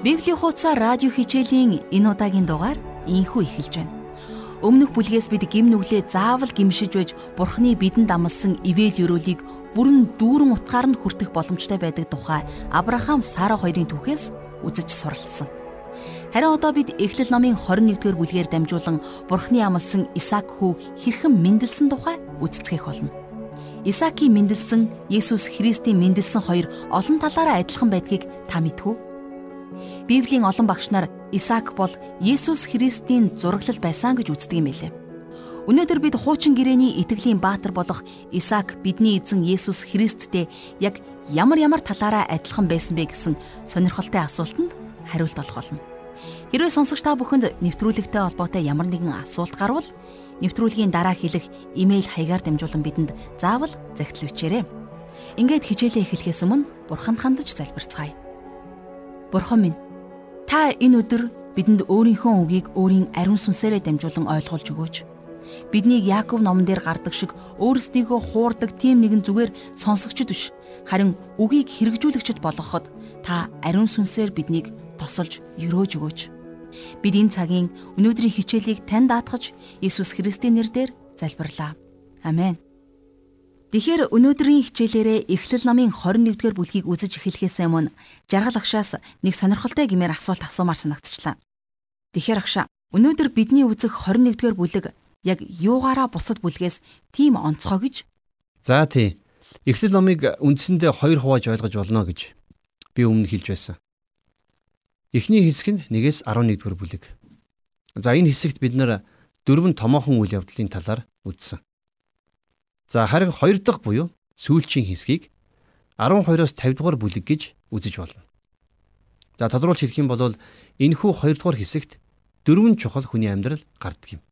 Библийн хуудасаар радио хичээлийн энэ удаагийн дугаар ийхүү эхэлж байна. Өмнөх бүлгээс бид гим нүглээ заавал гимшиж байж Бурхны бидэнд амласан ивэл өрөөлийг бүрэн дүүрэн утгаар нь хүртэх боломжтой байдаг тухай Авраам Сара хоёрын түүхээс үзэж суралцсан. Харин одоо бид Эхлэл номын 21-р бүлгээр дамжуулан Бурхны амласан Исаак хүү хэрхэн мэндэлсэн тухай үздэцгэх болно. Исаакийн мэндэлсэн Есүс Христийн мэндэлсэн хоёр олон талаараа адилхан байдгийг та мэдв үү? Библийн олон багш нар Исаак бол Есүс Христийн зураглал байсан гэж үздэг юм билээ. Өнөөдөр бид хуучин гэрээний итгэлийн баатар болох Исаак бидний эзэн Есүс Христтэй яг ямар ямар талаараа адилхан байсан бэ гэсэн сонирхолтой асуултанд хариулт олох болно. Хэрвээ сонсогч та бүхэнд нэвтрүүлэгтэй холбоотой ямар нэгэн асуулт гарвал нэвтрүүлгийн дараа хэлэх имэйл хаягаар дамжуулан бидэнд заавал загтал бичээрэй. Ингээд хичээлээ эхлэхээс өмнө бурханд хандаж залбирцгаая. Бурхан минь Та энэ өдөр бидэнд өөрийнхөө үгийг өөрийн ариун сүнсээрээ дамжуулан ойлгуулж өгөөч. Биднийг Яаков номон дээр гардаг шиг өөрсдийгөө хуурдаг тийм нэгэн зүгээр сонсогчд биш. Харин үгийг хэрэгжүүлэгчд болгоход та ариун сүнсээр биднийг тосолж өрөөж өгөөч. Бид энэ цагийн өнөөдрийн хичээлийг тань даатгаж Иесус Христийн нэрээр залбирлаа. Амен. Тэгэхээр өнөөдрийн хичээлээрээ Эхлэл номын 21-р бүлгийг үзэж эхлэхээс өмнө жаргал агшаас нэг сонирхолтой гэмээр асуулт асуумаар санагдчихлаа. Тэгэхээр агшаа өнөөдөр бидний үзэх 21-р бүлэг яг юугаараа бусад бүлгээс тийм онцгой гэж? За тий. Эхлэл номыг үндсэндээ хоёр хувааж ойлгож болно гэж би өмнө хэлж байсан. Эхний хэсэг нь 1-ээс 11-р бүлэг. За энэ хэсэгт бид нэр дөрвөн томоохон үйл явдлын талаар үзсэн. За харин хоёр дахь буюу сүүлчийн хэсгийг 12-оос 50 дугаар бүлэг гэж үзэж болно. За тодруулж хэлэх юм бол энэхүү 2 дугаар хэсэгт дөрвөн чухал хүний амьдрал гардаг юм.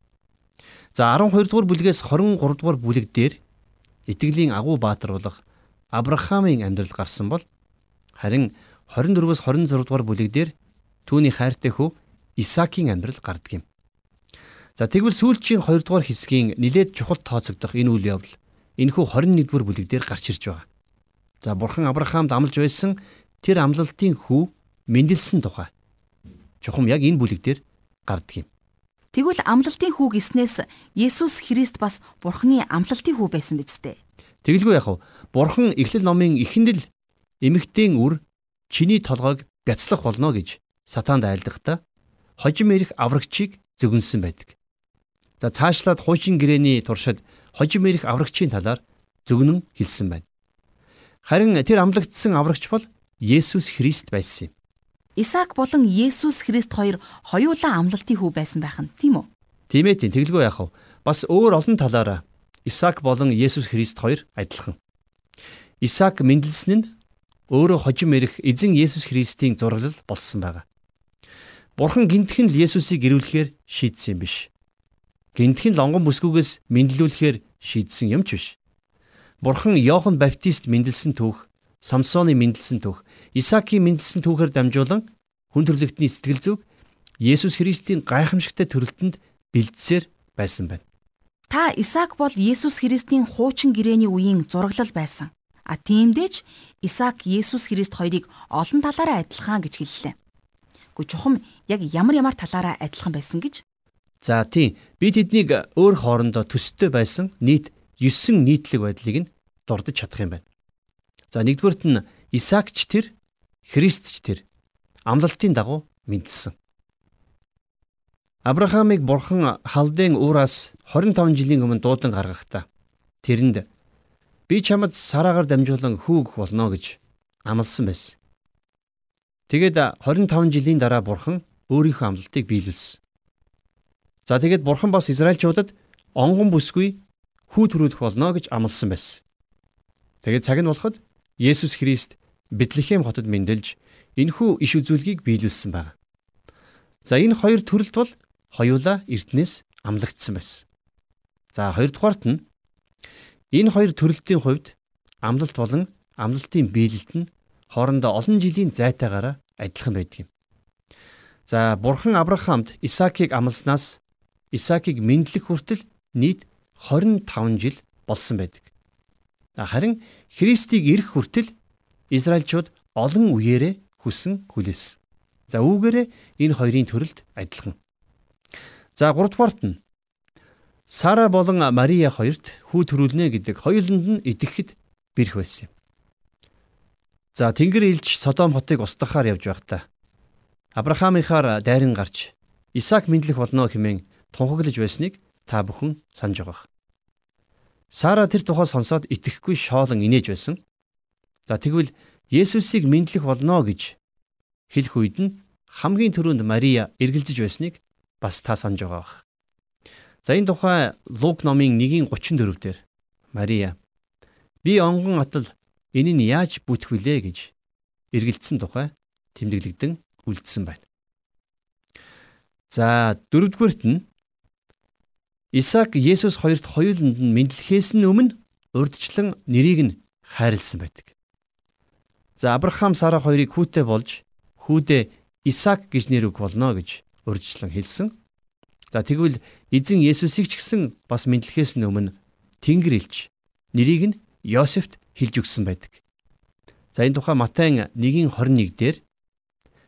За 12 дугаар бүлгээс 23 дугаар бүлэг дээр итгэлийн агуу баатар болох Авраамийн амьдрал гарсан бол харин 24-өөс 26 дугаар бүлэг дээр түүний хайртай хүү Исаакийн амьдрал гардаг юм. За тэгвэл сүүлчийн 2 дугаар хэсгийн нилээд чухал тооцогдох энэ үйл явдал энэхүү 21-р бүлэг дээр гарч ирж байгаа. За бурхан Авраамд амлаж байсан тэр амлалтын хүү мэндэлсэн тухай. Чухам яг энэ бүлэг дээр гардаг юм. Тэгвэл амлалтын хүү гиснээс Есүс Христ бас бурханы амлалтын хүү байсан биз дээ. Тэгэлгүй яах вэ? Бурхан Эхлэл номын эхэнд л эмэгтэйн үр чиний толгойг бяцлах болно гэж сатаанд айлдахдаа хожим ирэх аврагчийг зөвгөнсөн байдаг. За цаашлаад хуучин гэрээний туршид хожим ирэх аврагчийн талаар зөвгнөн хэлсэн байна. Харин тэр амлагдсан аврагч бол Есүс Христ байсан юм. Исаак болон Есүс Христ хоёр хоёулаа амлалтын хүү байсан байх нь тийм үү? Тийм ээ тийм тэгэлгүй яах вэ? Бас өөр олон талаараа Исаак болон Есүс Христ хоёр адилхан. Исаак мэндэлсэн нь өөрөө хожим ирэх эзэн Есүс Христийн зураглал болсон байгаа. Бурхан гинтхэн л Есүсийг ирүүлэхээр шийдсэн юм биш. Гинтхэн лонгон бүсгүйгээс мэдлүүлэхээр шийдсэн юм ч биш. Бурхан Иохан Баптист мэндэлсэн түүх, Самсоны мэндэлсэн түүх, Исаакийн мэндэлсэн түүхээр дамжуулан хүн төрлөختний сэтгэл зүг Есүс Христийн гайхамшигтай төрөлтөнд бэлдсээр байсан байна. Та Исаак бол Есүс Христийн хуучин гэрээний үеийн зураглал байсан. А тиймдээч Исаак Есүс Христ хоёрыг олон талаараа адилхан гэж хэллээ. Гэхдээ чухам яг ямар ямар талаараа адилхан байсан гэж За тийм би тэднийг өөр хоорондоо төстэй байсан нийт 9 нийтлэг байдлыг нь дурдж чадах юм байна. За нэгдүгüрт нь Исаакч тэр, Христч тэр амлалтын дагуу мэндэлсэн. Авраамыг бурхан халдын уураас 25 жилийн өмнө дуудан гаргахдаа тэрэнд би чамд сараагаар дамжуулан хүүгэх болно гэж амласан байсан. Тэгээд 25 жилийн дараа бурхан өөрийнхөө амлалтыг биелүүлсэн. За тэгээд бурхан бас Израильчуудад онгон бүсгүй хүү төрүүлэх болно гэж амласан байсан. Тэгээд цаг нь болоход Есүс Христ Бэтлехэм хотод мэндэлж энэхүү иш үзүүлгийг биелүүлсэн байна. За энэ хоёр төрөлт бол хоёулаа Эрдэнэс амлагдсан байсан. За хоёрдугаарт нь энэ хоёр төрөлтийн хувьд амлалт болон амлалтын биелэлт нь хоорондоо олон жилийн зайтайгаараа адилхан байдаг юм. За бурхан Авраамд Исаакийг амласнаас Исаакийг мэдлэх хүртэл нийт 25 жил болсон байдаг. Харин Христийг ирэх хүртэл Израильчууд олон үеэрээ хүсэн хүлээсэн. За үүгээрээ энэ хоёрын төрөлд адилхан. За 3 дугаарт нь Сара болон Мария хоёрт хүү төрүүлнэ гэдэг хоёуланд нь идэхэд бэрх байсан юм. За Тэнгэр илж Содом хотыг устгахаар явж байхдаа Авраамынхаар дайран гарч Исаак мэдлэх болно хэмээн тунхаглаж байсныг та бүхэн санаж байгаа. Сара тэр тухай сонсоод итгэхгүй шоолон инээж байсан. За тэгвэл Есүсийг мэдлэх болно гэж хэлэх үед нь хамгийн түрүүнд Мария эргэлзэж байсныг бас та санаж байгаа. За энэ тухай Лук номын 1:34 дээр Мария би онгон атал энэ нь яаж бүтэх вүлээ гэж эргэлдсэн тухай тэмдэглэгдэн үлдсэн байна. За дөрөвдүгüрт нь Исаак Есүс хоёрт хоёуланд нь мэдлэхээс нь өмнө урдчлан нэрийг нь хайрлсан байдаг. За Авраам Сара хоёрыг хүүтэй болж хүүдээ Исаак гэж нэр өгөх болно гэж урдчлан хэлсэн. За тэгвэл эзэн Есүсийг ч гэсэн бас мэдлэхээс нь өмнө Тэнгэр илч нэрийг нь Йосефт хэлж өгсөн байдаг. За энэ тухай Матай 1:21 дээр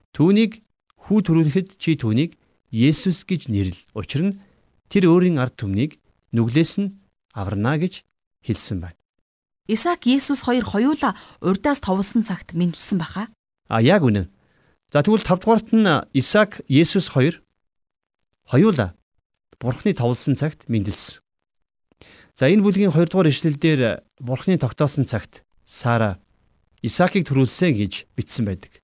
түүнийг хүү төрүүлэхэд чи түүнийг Есүс гэж нэрлэл. Учир нь тэр өөрийн ард түмнийг нүглээс нь аварна гэж хэлсэн байна. Исаак Есүс хоёр хоёулаа урдаас товлсон цагт мэдлсэн баха. А яг үнэн. За тэгвэл 5 дугаарт нь Исаак Есүс хоёр хоёулаа Бурхны товлсон цагт мэндэлсэн. За энэ бүлгийн 2 дугаар ишлэлдэр Бурхны тогтоосон цагт Сара Исаакийг төрүүлсэн гэж бичсэн байдаг.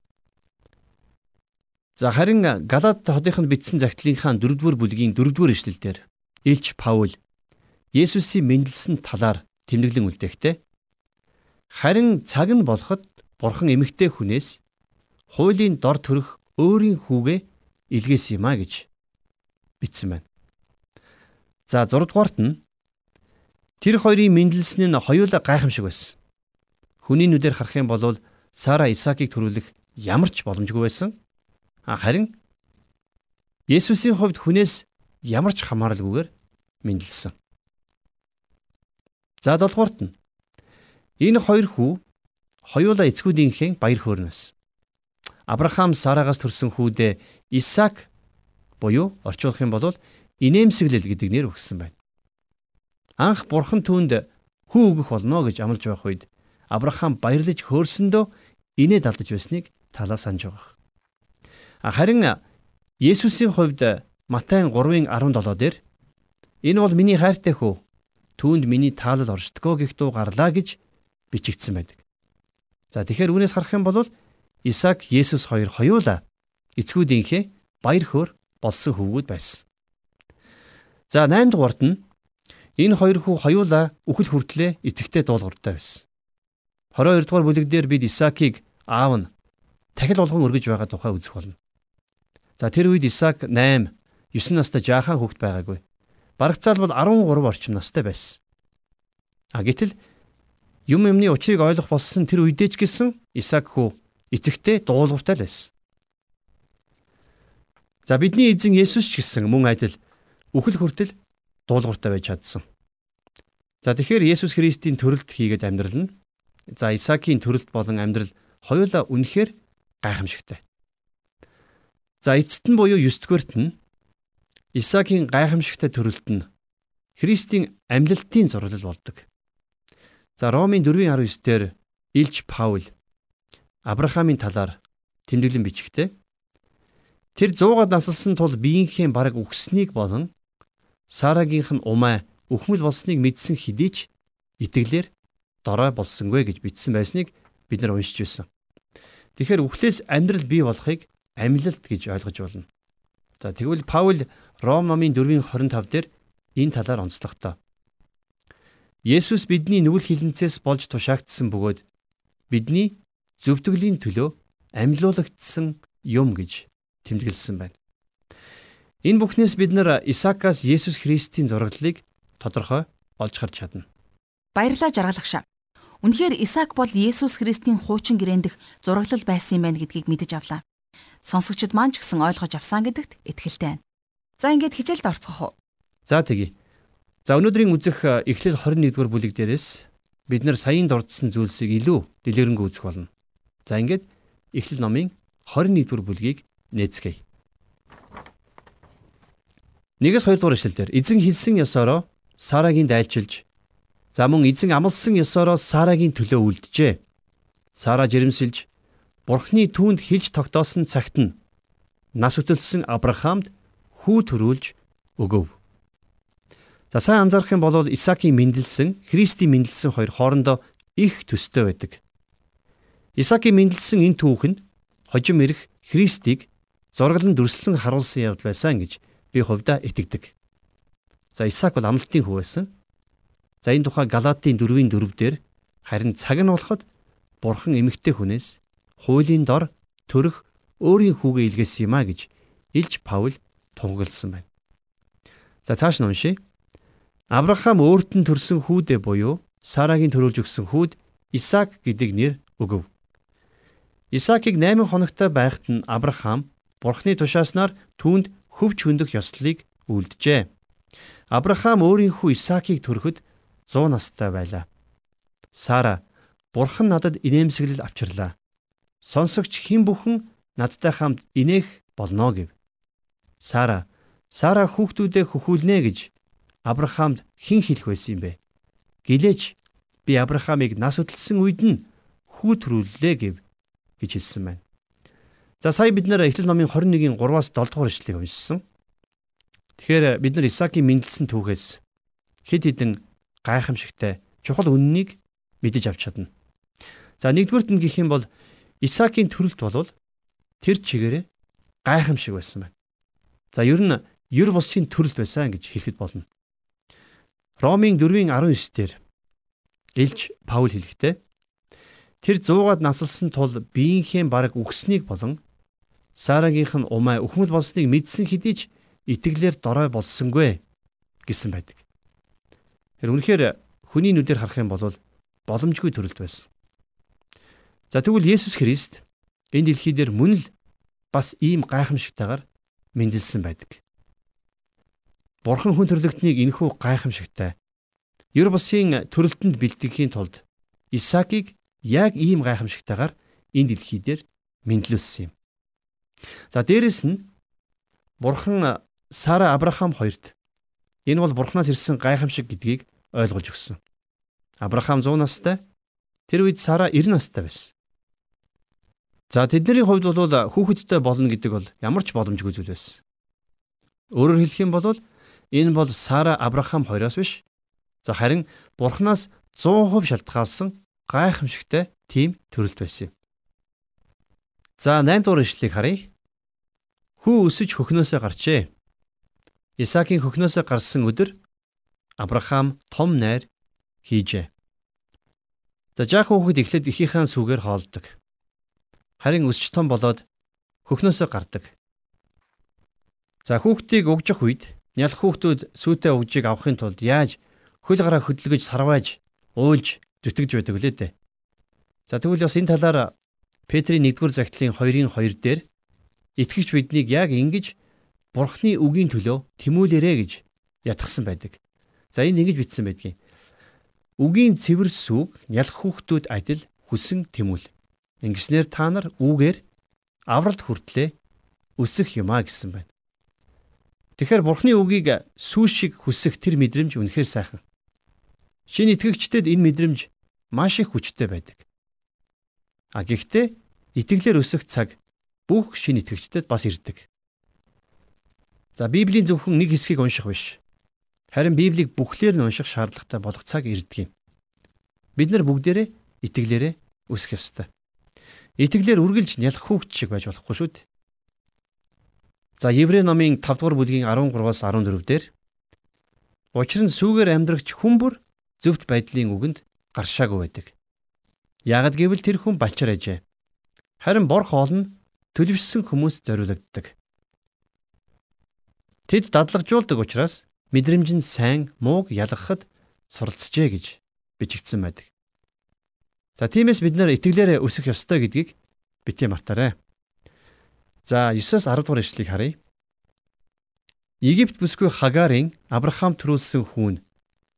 За харин Галаад хотынд бичсэн загтлынхаа 4 дугаар бүлгийн 4 дугаар ишлэлдэр Илч Паул Есүсийн мэндэлсэн талаар тэмдэглэн үлдээхдээ харин цаг нь болоход Бурхан эмэгтэй хүнээс хуулийн дор төрөх өөрийн хүүгээ илгээсэн юм а гэж бичсэн байна. За 6 дугаарт нь тэр хоёрын мэндэлсэн нь хоёулаа гайхамшиг байсан. Хүний нүдээр харах юм бол Сара Исаакийг төрүүлэх ямар ч боломжгүй байсан. Харин Есүсийн хувьд хүнээс ямар ч хамааралгүйгээр мэндэлсэн. За 7 дугаарт нь энэ хоёр хүү хоёулаа эцгүүдийнхээ баяр хөөрнөс. Авраам Сарагаас төрсэн хүүдээ Исаак буюу орчуулах юм бол инээмсэглэл гэдэг нэр өгсөн байна. Анх бурхан түүнд хүү өгөх болно гэж амлаж байх үед Авраам баярлаж хөөрсөндөө инээд алдаж байсныг талаар санаж байгаа. Харин Есүсийн хувьд Матай 3:17 дээр энэ бол миний хайртай хүү түүнд миний таалал оршдгоо гэх дуу гарлаа гэж бичигдсэн байдаг. За тэгэхээр үүнээс харах юм бол Исаак Есүс хоёр хоёулаа эцгүүдийнхээ баяр хөөр болсон хөвгүүд байсан. За 8 дугаарт нь энэ хоёр хүү хоёулаа үхэл хүртлээ эцэгтэй дуулууртай байсан. 22 дугаар бүлэг дээр бид Исаакийг аав нь тахил болгон өргөж байгаа тухай үзэх болно. За тэр үед Исаак 8, 9 настай жаахан хүүхэд байгаагүй. Барагцаал бол 13 орчим настай байсан. А гэтэл юм юмны учрыг ойлгох болсон тэр үедээ ч гэсэн Исаак хүү эцэгтэй дуулууртай л байсан. За бидний эзэн Есүс ч гэсэн мөн адил үхэл хүртэл дуулууртай байж чадсан. За тэгэхээр Есүс Христийн төрөлт хийгээд амьдрал нь за Исаакийн төрөлт болон амьдрал хоёулаа үнэхээр гайхамшигтай. За эцэст нь буюу 9 дугаарт нь Исаакийн гайхамшигтай төрөлт нь Христийн амьлалтын зурлал болдог. За Ромын 4:19 дээр Илч Паул Авраамийн талаар тэмдэглэн бичгтээ Тэр 100-аад насалсан тул биеийнхээ бараг үхснийг болон Сарагийнх нь умаа өхмөл болсныг мэдсэн хэдий ч итгэлээр дорой болсонгүй гэж бичсэн байсныг бид нар уншиж байсан. Тэгэхээр үхлээс амьдрал бий болохыг амьлалт гэж ойлгож болно. За тэгвэл Паул Ром номын 4:25 дээр энэ талаар онцлохдоо. Есүс бидний нүгэл хилэнцээс болж тушаагдсан бөгөөд бидний зөвтгөлийн төлөө амьлуулагдсан юм гэж тэмдэглэсэн байна. Энэ бүхнээс бид нар Исаакаас Есүс Христийн зураглалыг тодорхой олж харж чадна. Баярлалаа жаргалагш. Үнэхээр Исаак бол Есүс Христийн хуучин гэрэндэх зураглал байсан юм байна гэдгийг мэдэж авлаа. Сонсогчд маань ч гэсэн ойлгож авсан гэдэгт итгэлтэй байна. За ингээд хичээлд орцгох уу? За тэгье. За өнөөдрийн үзэх Эхлэл 21-р бүлэг дээрээс бид нар саяын дурдсан зүйлсийг илүү дэлгэрэнгүй үзэх болно. За ингээд Эхлэл номын 21-р бүлгийг нээцгээе. Нэгээс хоёр дугаар ишлэлдэр эзэн хэлсэн ёсороо Сарагийн дайлчилж за мөн эзэн амласан ёсороо Сарагийн төлөө үлджээ. Сара жирэмсэлж Бурхны түүнд хилж тогтоосон цагт нь нас өтөлсөн Авраамд хүү төрүүлж өгөв. За сайн анзаарах юм бол Исаакийн мэндэлсэн, Христийн мэндэлсэн хоёр хоорондоо их төстэй байдаг. Исаакийн мэндэлсэн энэ түүх нь хожим ирэх Христийг зураглан дүрслэн харуулсан явдал байсан гэж би хувьдаа итгэдэг. За Исаак бол амлалтын хүү байсан. За энэ тухай Галаатын 4-ийн 4 дээр харин цаг нь болоход Бурхан эмэгтэй хүнээс хуулийн дор төрөх өөрийн хүүгээ илгээсэн юм а гэж Илж Паул тунгалсан байна. За цааш нь уншия. Авраам өөрт нь төрсэн хүүдээ буюу Сарагийн төрүүлж өгсөн хүүд Исаак гэдэг нэр өгөв. Исаакийг 8 хоногтой байхад нь Авраам Бурхны тушааснаар түүнд хөвч хөндөх ёслолыг үлджээ. Авраам өөрийнхөө Исаакийг төрөхөд 100 настай байлаа. Сара Бурхан надад инээмсэглэл авчирлаа. Сонсогч хэн бүхэн надтай хамт инех болно гэв. Сара Сара хүүхдүүдээ хөхүүлнэ гэж Авраамд хэн хэлэх байсан юм бэ? Гэлээч би Авраамыг нас хөдөлсөн үед нь хүү төрүүллээ гэв гэж хэлсэн байна. За сая бид нэр Эхлэл номын 21-ийн 3-аас 7 дугаар ишлэгийг уншсан. Тэгэхээр бид нар Исаакийн мэндэлсэн түүхээс хэд хэдэн гайхамшигтай чухал үннийг мэдэж авч чадна. За нэгдүгürt нь гэх юм бол Исаакийн төрөлт болвол тэр чигээрээ гайхамшиг байсан байна. За ер нь ер бусын төрөлт байсан гэж хэлэхэд болно. Ромын 4-ийн 19 дээр Илж Паул хэлэхдээ тэр 100-аад насалсан тул биеийнхээ бараг үхснийг болон Сарагийнх нь умаа өхмөл болсныг мэдсэн хэдий ч итгэлээр дорой болсонгүй гэсэн байдаг. Тэр үнэхээр хүний нүдээр харах юм бол боломжгүй төрөлт байсан. За тэгвэл Есүс Христ энэ дэлхий дээр мөн л бас ийм гайхамшигтайгаар мэндэлсэн байдаг. Бурхан хүн төрлөختнийг энхүү гайхамшигтай ер бусын төрөлтөнд бэлтгэхийн тулд Исаакийг яг ийм гайхамшигтайгаар энэ дэлхий дээр мэндэлүүлсэн юм. За дээрэс нь Бурхан Сара Авраам хоёрт энэ бол Бурханаас ирсэн гайхамшиг гэдгийг ойлгуулж өгсөн. Авраам 100 настай, тэр үед Сара 90 настай байсан. За тэдний хувьд бол хүүхэдтэй болно гэдэг бол ямар ч боломжгүй зүйл байсан. Өөрөөр хэлэх юм бол энэ бол Сара Авраам хоёроос биш. За харин Бурханаас 100% шалтгаалсан гайхамшигтай тийм төрөлт байсан юм. За 8 дугаар ишлэгийг харъя. Хүү өсөж хөхнөөсөө гарчээ. Исаакийн хөхнөөсөө гарсан өдөр Авраам том найр хийжээ. За жаахан хүүхэд эхлээд ихийнхээ сүгээр хоолдог. Харин өсч том болоод хөхнөөсөө гардаг. За хүүхдийг угжих үед нялх хүүхдүүд сүйтэй угжийг авахын тулд яаж хөл гараа хөдөлгөж сарвааж уйлж зүтгэж байдаг лээ дээ. За тэгвэл бас энэ талаар Петрийн 1-р загтлын 2-ын 2 дээр итгэгч биднийг яг ингэж Бурхны үгийн төлөө тэмүүлээрэ гэж ятгсан байдаг. За энэ ингэж бичсэн байдгийн. Үгийн цэвэр сүг нялх хүүхдүүд адил хүсэн тэмүүл. Ингэснээр та нар үүгээр авралт хүртлээ өсөх юмаа гэсэн байна. Тэгэхээр Бурхны үгийг сүү шиг хүсэх тэр мэдрэмж үнэхээр сайхан. Шинэ итгэгчдэд энэ мэдрэмж маш их хүчтэй байдаг. А гэхдээ итгэлээр өсөх цаг бүх шин итгэгчдэд бас ирдэг. За Библийн зөвхөн нэг хэсгийг унших биш. Харин Библийг бүхлээр нь унших шаардлагатай болох цаг ирдэг юм. Бид нар бүгдээрээ итгэлээрээ өсөх ёстой. Итгэлээр үргэлж нялх хүүхд шиг байж болохгүй шүү дээ. За Еврей номын 5 дугаар бүлгийн 13-аас 14 дээр Учир нь сүүгээр амьдрагч хүн бүр зөвхт байдлын үгэнд гаршаагүй байдаг. Ягд гэвэл тэр хүн балчаар ажээ. Харин бор хоол нь төлөвшсөн хүмүүс зориулагддаг. Тэд дадлагжуулдаг учраас мэдрэмж нь сайн, мууг ялгахад суралцжээ гэж бичигдсэн байдаг. За тиймээс бид нэр итгэлээрээ өсөх ёстой гэдгийг бити мартаарай. За 9-аас 10 дугаар ишлэгийг харъя. Египт бүсгүй Хагарын Авраам төрүүлсэн хүүн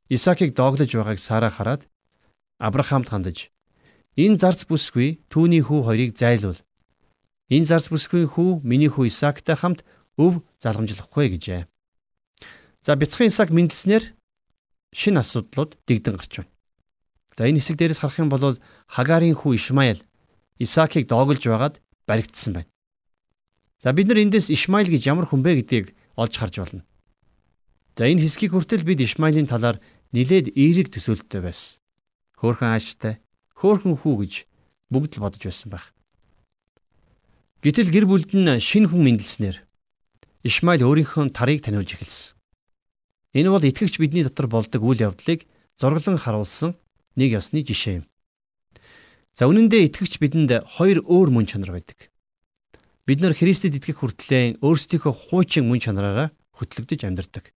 Исаакийг дооглож байгааг Сара хараад Авраамд хандаж Энэ зарц бүсгүй түүний хүү хоёрыг зайлуул. Энэ зарц бүсгүй хүү миний хүү Исаактай хамт өв залгамжлахгүй гэжээ. За бяцхан Исаак мэндэлснээр шинэ асуудлууд дэгдэн гарч байна. За энэ хэсэг дээрээс харах юм бол Хагарын хүү Ишмайл Исаакийг доогөлж байгаад баригдсан байна. За бид нар эндээс Ишмайл гэж ямар хүн бэ гэдгийг олж харж байна. За энэ хэсгийг хүртэл бид Ишмаилийн талаар нилээд эерэг төсөөлттэй байсан. Хөөхөн ааштай, хөөхөн хүү гэж бүгд л бодож байсан байх. Гэтэл гэр бүлд нь шинэ хүн мэндэлснээр Ишмаил өөрийнхөө тарыг таниулж эхэлсэн. Энэ бол итгэгч бидний дотор болдог үйл явдлыг зураглан харуулсан нэг ёсны жишээ юм. За үнэн дээр итгэгч бидэнд хоёр өөр мөн чанар байдаг. Бид нар Христэд итгэх хүртлээр өөрсдийнхөө хуучин мөн чанараараа хөтлөгдөж амьдардаг.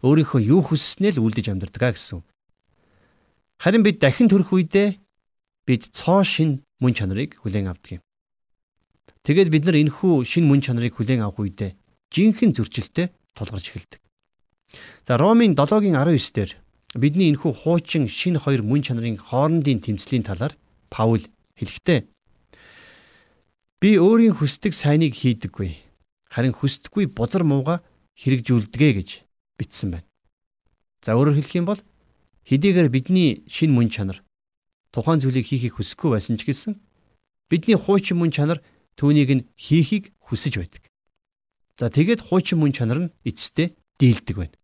Өөрийнхөө юу хүсснээ л үлдэж амьдардаг гэсэн. Харин бид дахин төрөх үедээ бид цоо шин мөн чанарыг хүлээн авдаг юм. Тэгээд бид нар энэхүү шин мөн чанарыг хүлээн авах үедээ жинхэнэ зөрчилтэй тулгарч эхэлдэг. За Ромын 7-гийн 19 дээр бидний энэхүү хуучин шин хоёр мөн чанарын хоорондын тэмцлийн талаар Паул хэлэхдээ би өөрийн хүсдэг сайныг хийдэггүй харин хүсдэггүй бузар мууга хэрэгжүүлдэгэ гэж бичсэн байна. За өөрөөр хэлэх юм бол хэдийгээр бидний шин мөн чанар тухайн зүйлийг хийхийг хүсэхгүй байсан ч гэсэн бидний хуучин мөн чанар түүнийг нь хийхийг хүсэж байдаг. За тэгээд хуучин мөн чанар нь эцэстээ дийлдэг байна.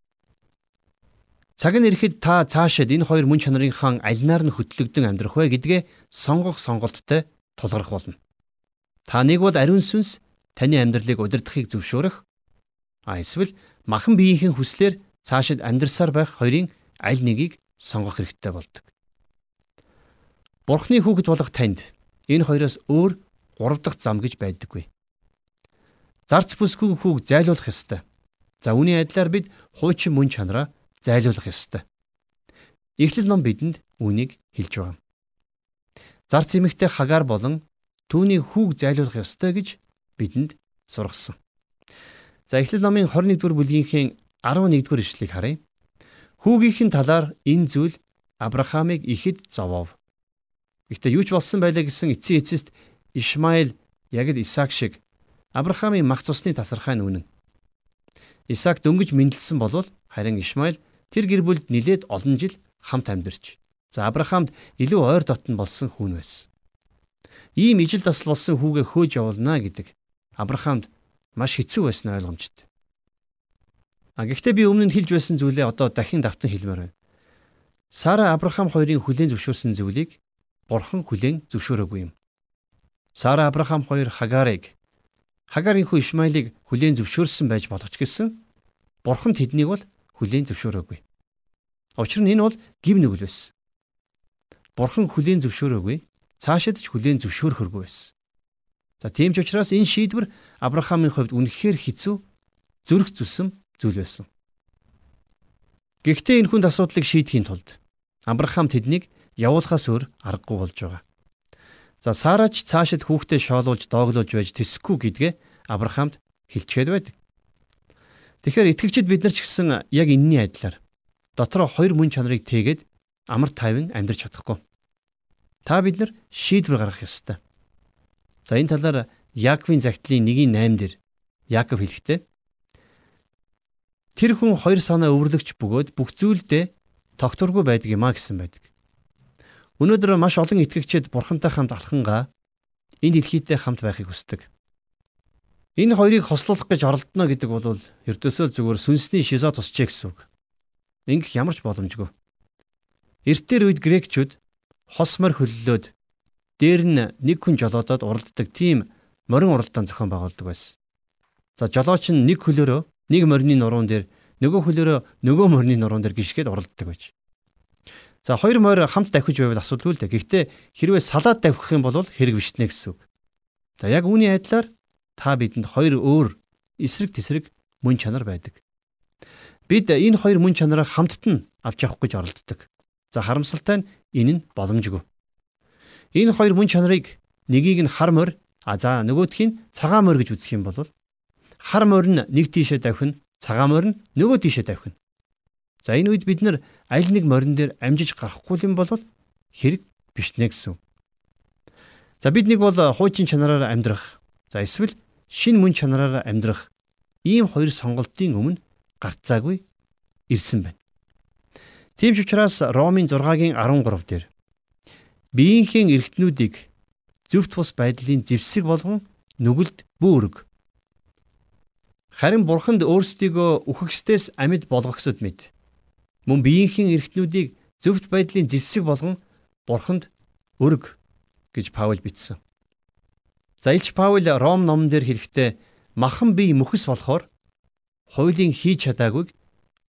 Цаг нь ирэхэд та цаашид энэ хоёр мөн чанарынхаа альнаар нь хөтлөгдөн амьдрах вэ гэдгээ сонгох сонголттой тулгарх болно. Та нэг бол ариун сүнс таны амьдралыг удирдахыг зөвшөөрөх а эсвэл махан биеийнхэн хүслээр цаашид амьдрсаар байх хоёрын аль нэгийг сонгох хэрэгтэй болдог. Бурхны хүүхэд болох танд энэ хоёроос өөр гурав дахь зам гэж байдаггүй. Зарц бүсгүй хүүг зайлуулах ёстой. За үүний адилаар бид хуучин мөн чанараа зайлуулах ёстой. Эхлэл ном бидэнд үүнийг хэлж байгаа. Зарц эмэгтэй хагаар болон түүний хүүг зайлуулах ёстой гэж бидэнд сургасан. За Эхлэл номын 21-р бүлгийнхээ 11-р ишлэгийг харъя. Хүүгийнхэн талаар энэ зүйл Авраамыг ихэд зовоов. Гэхдээ юу ч болсон байлаа гэсэн эцсийн эцэст Ишмаил яг л Исаак шиг Авраамийн мах цусны тасархай нь үнэн. Исаак дөнгөж мэндэлсэн болвол харин Ишмаил тэр гэр бүлд нилээд олон жил хамт амьдарч за Авраамд илүү ойр дотн болсон хүн байсан. Ийм ижил дасал болсон хүүгээ хөөж явуулна гэдэг Авраамд маш хэцүү байсан ойлгомжтой. А гэхдээ би өмнө нь хэлж байсан зүйлээ одоо дахин давтан хэлмээр байна. Сара Авраам хоёрын хүлээн зөвшөөрсөн зүйлийг Бурхан хүлээн зөвшөөрөөгүй юм. Сара Авраам хоёр Хагарыг Хагарын хүү Ишмаилыг хүлээн зөвшөөрсөн байж болох ч гэсэн Бурхан тэднийг бол хүлээн зөвшөөрөөгүй. Учир нь энэ бол гим нүгэл байсан. Бурхан хүлээн зөвшөөрөөгүй, цаашид ч хүлээн зөвшөөрөхөргүй байсан. За тийм ч учраас энэ шийдвэр Авраамийн хувьд үнэхээр хэцүү, зүрх зүсэм зүйл байсан. Гэхдээ энэ хүнд асуудлыг шийдэхийн тулд Авраам тэднийг явуулахаас өөр аргагүй болж байгаа. За Сарач цаашид хүүхдээ шоолуулж дооглуулж байж тэсэхгүй гэдгээ Авраамд хэлчихэд байдаг. Тэгэхээр итгэгчид бид нар ч гэсэн яг энэний адилаар дотроо хоёр мөн чанарыг тээгээд амар тайван амьдрч чадахгүй. Та бид нар шийдвэр гаргах ёстой. За энэ талаар Яаковын загтлын 1:8 дээр Яаков хэлэхдээ Тэр хүн хоёр санаа өвөрлөгч бөгөөд бүх зүйлдээ тогтворгүй байдаг юм а гэсэн байдаг. Өнөөдөр маш олон итгэгчид бурхантай хамт алхангаа энэ дэлхийдээ хамт байхыг хүсдэг. Энэ хоёрыг хослуулах гэж оролдоно гэдэг бол ердөөсөө зүгээр сүнсний шизо тусчээ гэсэн үг. Ингэх ямар ч боломжгүй. Эртээр үед грекчүүд хос морь хөллөөд дээр нь нэг хүн жолоодод уралддаг тийм морин уралдаан зохион байгуулдаг байсан. За жолооч нь нэг хөлөөрөө нэг морины нуруунд дээр нөгөө хөлөөрөө нөгөө морины нуруунд дээр гიშгээд уралддаг байж. За хоёр морь хамт давхиж байвал асуудалгүй л дээ. Гэхдээ хэрвээ салаад давхих юм бол хэрэг биш нэ гэсэн үг. За яг үүний адилаар та бидэнд хоёр өөр эсрэг тесрэг мөн чанар байдаг. Бид энэ хоёр мөн чанараа хамтд нь авч явах гэж оролддог. За харамсалтай нь энэ нь боломжгүй. Энэ хоёр мөн чанарыг нэгийг нь хар морь а за нөгөөх нь цагаан морь гэж үзэх юм бол хар морь нь нэг тийшээ давхина цагаан морь нь нөгөө тийшээ давхина. За энэ үед бид нар аль нэг морин дээр амжиж гарахгүй юм бол хэрэг биш нэ гэсэн. За бид нэг бол хуучин чанараар амьдрах, За эсвэл шин мөн чанараараа амьдрах ийм хоёр сонголтын өмнө гарцаагүй ирсэн байна. Тийм ч учраас Ромын 6-гийн 13 дээр биеийнхээ эргтнүүдийг зөвхт бус байдлын зэвсэг болгон нүгэлд бөөрөг. Харин бурханд өөрсдийгөө үхэгсдээс амьд болгохсод мэд. Мөн биеийнхээ эргтнүүдийг зөвхт байдлын зэвсэг болгон бурханд өрг гэж Паул бичсэн. За Илч Паул Ром номон дээр хэлэхдээ махан бие мөхс болохоор хуулийн хийж чадаагүйг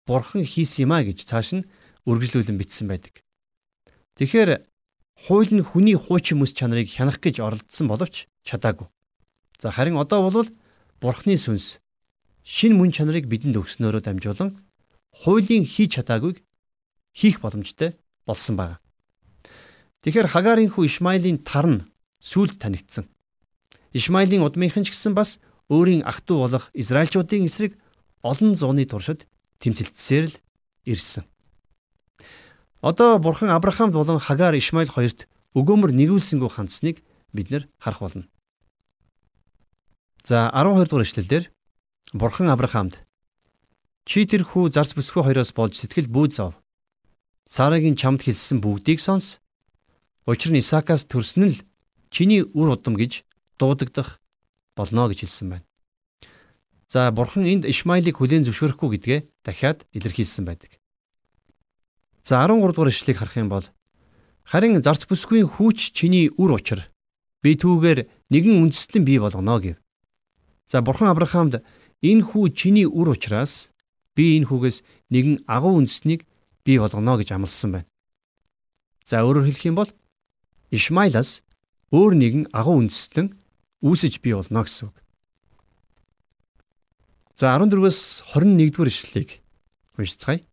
бурхан хийсэн юм а гэж цааш нь үргэлжлүүлэн бичсэн байдаг. Тэгэхээр хууль нь хүний хуучин мэс чанарыг хянах гэж оролдсон боловч чадаагүй. За харин одоо бол бурхны сүнс шин мөн чанарыг бидэнд өгснөөрөө дамжуулан хуулийн хийж чадаагүйг хийх боломжтой болсон байна. Тэгэхээр Хагарын хүү Ишмаилийн тар нь сүлд танигдсан. Ишмаилийн удмынхан ч гэсэн бас өөрийн ах トゥ болох Израильчуудын эсрэг олон зууны туршид тэмцэлтсээр л ирсэн. Одоо бурхан Авраамд болон Хагаар Ишмаил хоёрт өгөөмөр нэгүүлсэнгүү хандсныг бид нэр харах болно. За 12 дугаар эшлэлдэр бурхан Авраамд чи тэр хүү зарц бүсгүй хоёроос болж сэтгэл бүү зов. Сарагийн чамд хэлсэн бүгдийг сонс. Учир нь Исаакаас төрсөн л чиний үр удам гэж дуудагдах болно гэж хэлсэн байна. За бурхан энд Ишмаилыг хүлээн зөвшөөрөхгүй гэдгээ дахиад илэрхийлсэн байдаг. За 13 дугаар ишлэгийг харах юм бол харин зарц бүсгүй хүүч чиний үр учир би түүгээр нэгэн үндэстэн бий болгоно гэв. За бурхан Авраамд энэ хүү чиний үр учраас би энэ хүүгээс нэгэн агуу үндэстнийг бий болгоно гэж амласан байна. За өөрөөр хэлэх юм бол Ишмаилаас өөр нэгэн агуу үндэстэн үүсэж бий болно гэсэн үг. За 14-өөс 21-р ишлэлийг уншицгаая.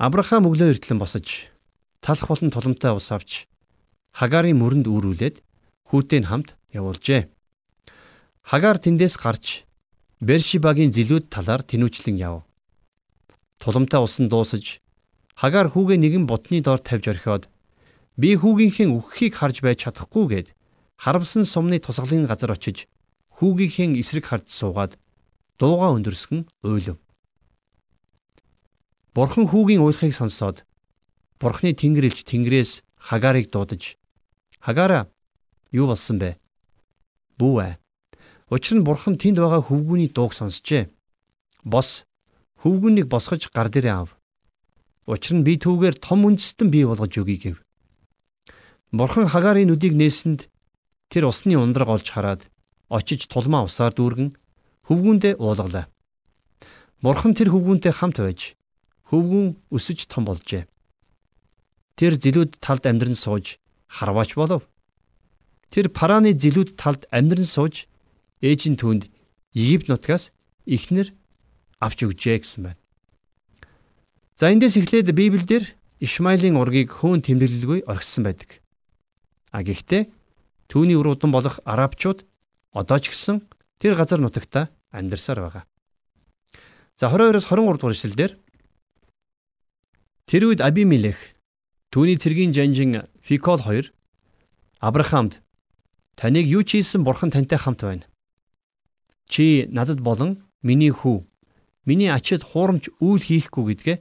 Авраам өглөө эртлэн босож талх болон туламтай ус авч Хагарын мөрөнд үүрүүлээд хүүтэй нь хамт явуулжээ. Хагаар тэндээс гарч Бершибагийн зилүүд талаар тэнүүчлэн яв. Туламтай усан дуусаж Хагаар хүүгээ нэгэн ботны доор тавьж орхиод би хүүгийнхээ үххийг харж байж чадахгүйгээд харамсан сумны тусгалын газар очиж хүүгийнхээ эсрэг харж суугаад дууга өндөрсгөн уйлв. Бурхан хүүгийн уйлахыг сонсоод Бурханы тэнгэр элч тэнгэрээс Хагарыг дуудаж Хагара юу болсон бэ? Бүү ээ. Учир нь Бурхан тэнд байгаа хөвгүүний дууг сонсчээ. Бос хөвгүүнийг босгож гар дээрээ ав. Учир нь би түүгээр том үндэстэн бий болгож өгье гэв. Бурхан Хагарын нүдийг нээсэнд тэр усны ундраг олж хараад очиж тулмаа усаар дүүргэн хөвгүүндээ уулгалаа. Бурхан тэр хөвгүүнтэй хамт байж хөвгүн өсөж том болжээ. Тэр зилүүд талд амьдран сууж харваач болов. Тэр парааны зилүүд талд амьдран сууж ээжийн түнд Египт нутгаас ихнэр авч өгчээ гэсэн байна. За эндээс эхлээд Библиэлд Ишмаилийн ургийг хөөн тэмдэглэлгүй орхисон байдаг. А гэхдээ түүний үр удам болох арабчууд одоо ч гэсэн тэр газар нутагта амьдарсаар байгаа. За 22-оос 23 дугаар эшлэлдэр Тэр үед Абимелех түүний цэргийн жанжин Фикол хоёр Авраамд таныг юу ч хийсэн бурхан тантай хамт байна. Чи надад болон миний хүү миний ачид хуурамч үйл хийхгүй гэдгээ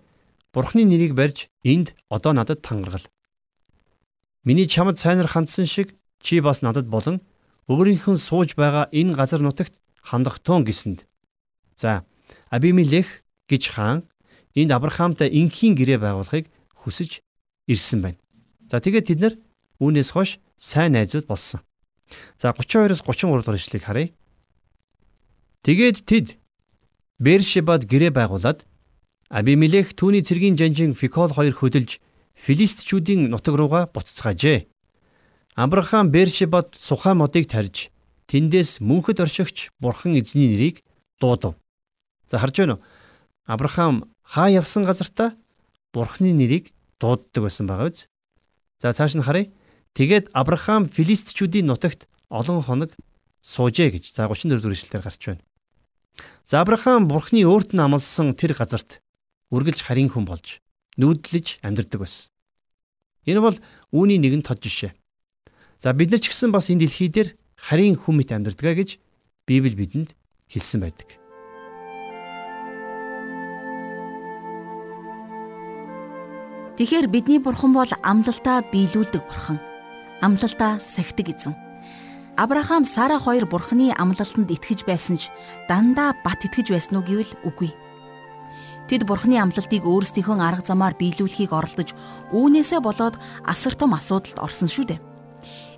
бурхны нэрийг барьж энд одоо надад тангаргал. Миний чамд сайнар хандсан шиг чи бас надад болон өөрийнхөө сууж байгаа энэ газар нутагт хандах тун гисэнд. За Абимелех гэж хаан энд Авраамтай инхийн гэрээ байгуулахыг хүсэж ирсэн байна. За тэгээд тэд нар үүнээс хойш сайн найзууд болсон. За 32-оос 33 дугаар ишлэгийг харъя. Тэгээд тэд Бершебад гэрээ байгуулад Абимелех түүний цэргийн жанжин Фикол хоёр хөдөлж Филистичүүдийн нутаг руугаа буцацгаажээ. Авраам Бершебад сухай модыг тарьж тэндээс мөнхөд оршигч бурхан эзний нэрийг дуудав. За харж байна уу? Авраам хаа явсан газартаа Бурхны нэрийг дууддаг байсан байгаа биз. За цааш нь харъя. Тэгээд Авраам филистичүүдийн нутагт олон хоног суужээ гэж за 34 дэх эшлэлээр гарч байна. За Авраам Бурхны өөрт нь амласан тэр газарт үргэлж харин хүн болж нүүдлэж амьдардаг байсан. Энэ бол үүний нэгэн тод жишээ. За бид нар ч гэсэн бас энэ дэлхий дээр харийн хүн мэт амьдрдгаа гэж Библи бидэнд хэлсэн байдаг. Тэгэхээр бидний бурхан бол амлалтаа биелүүлдэг бурхан. Амлалтаа сахидаг эзэн. Авраам Сара хоёр бурханы амлалтанд итгэж байсан ч дандаа бат итгэж байсан уу гэвэл үгүй. Тэд бурханы амлалтыг өөрсдийнхөө арга замаар биелүүлэхийг оролдож үүнээсээ болоод асар том асуудалд орсон шүү дээ.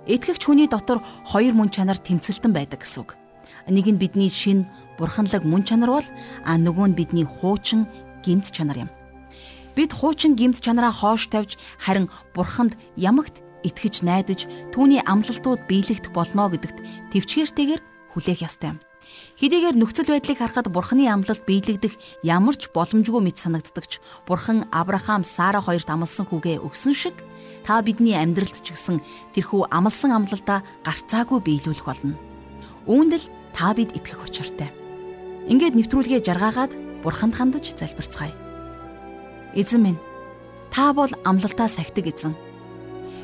Итгэгч хүний дотор хоёр мөн чанар тэмцэлтэн байдаг гэсэн үг. Нэг нь бидний шин бурханлаг мөн чанар бол а нөгөө нь бидний хуучин гэмт чанар юм. Бид хуучин гэмт чанараа хоош тавьж харин бурханд ямагт итгэж найдаж түүний амлалтууд биелэгдэх болно гэдэгт төвчээртэйгээр хүлээх ёстой юм. Хэдийгээр нөхцөл байдлыг харахад бурхны амлалт биелэгдэх ямар ч боломжгүй мэт санагддагч бурхан Авраам Сара хоёрт амласан хүүгээ өгсөн шиг та бидний амьдралд ч гэсэн тэрхүү амлсан амлалтаа гарцаагүй биелүүлэх болно. Үүнд л та бид итгэх учиртай. Ингээд нэвтрүүлгээ жаргаагаад бурханд хандаж залбирцгаая. Эзэн минь та бол амлалтаа сахидаг эзэн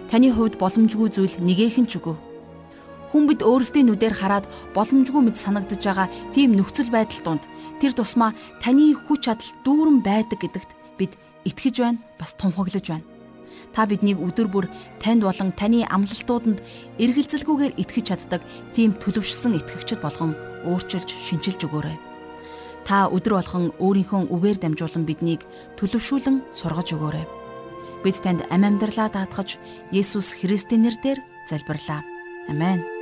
Таны хувьд боломжгүй зүйл нэгээхэн ч үгүй. Хүн бид өөрсдийн нүдээр хараад боломжгүй мэт санагдаж байгаа тийм нөхцөл байдал донд тэр тусмаа таны хүч чадал дүүрэн байдаг гэдэгт бид итгэж байна, бас тунхаглаж байна. Та биднийг өдөр бүр танд болон таны амлалтууданд эргэлзэлгүйгээр итгэж чаддаг тийм төлөвшсөн итгэгчд болгон өөрчилж шинчилж өгөөрэй. Та өдөр болгон өөрийнхөө үгээр дамжуулан биднийг төлөвшүүлэн сургаж өгөөрэй. Бид танд амь амьдралаа даатгаж Есүс Христийн нэрээр залбирлаа. Амен.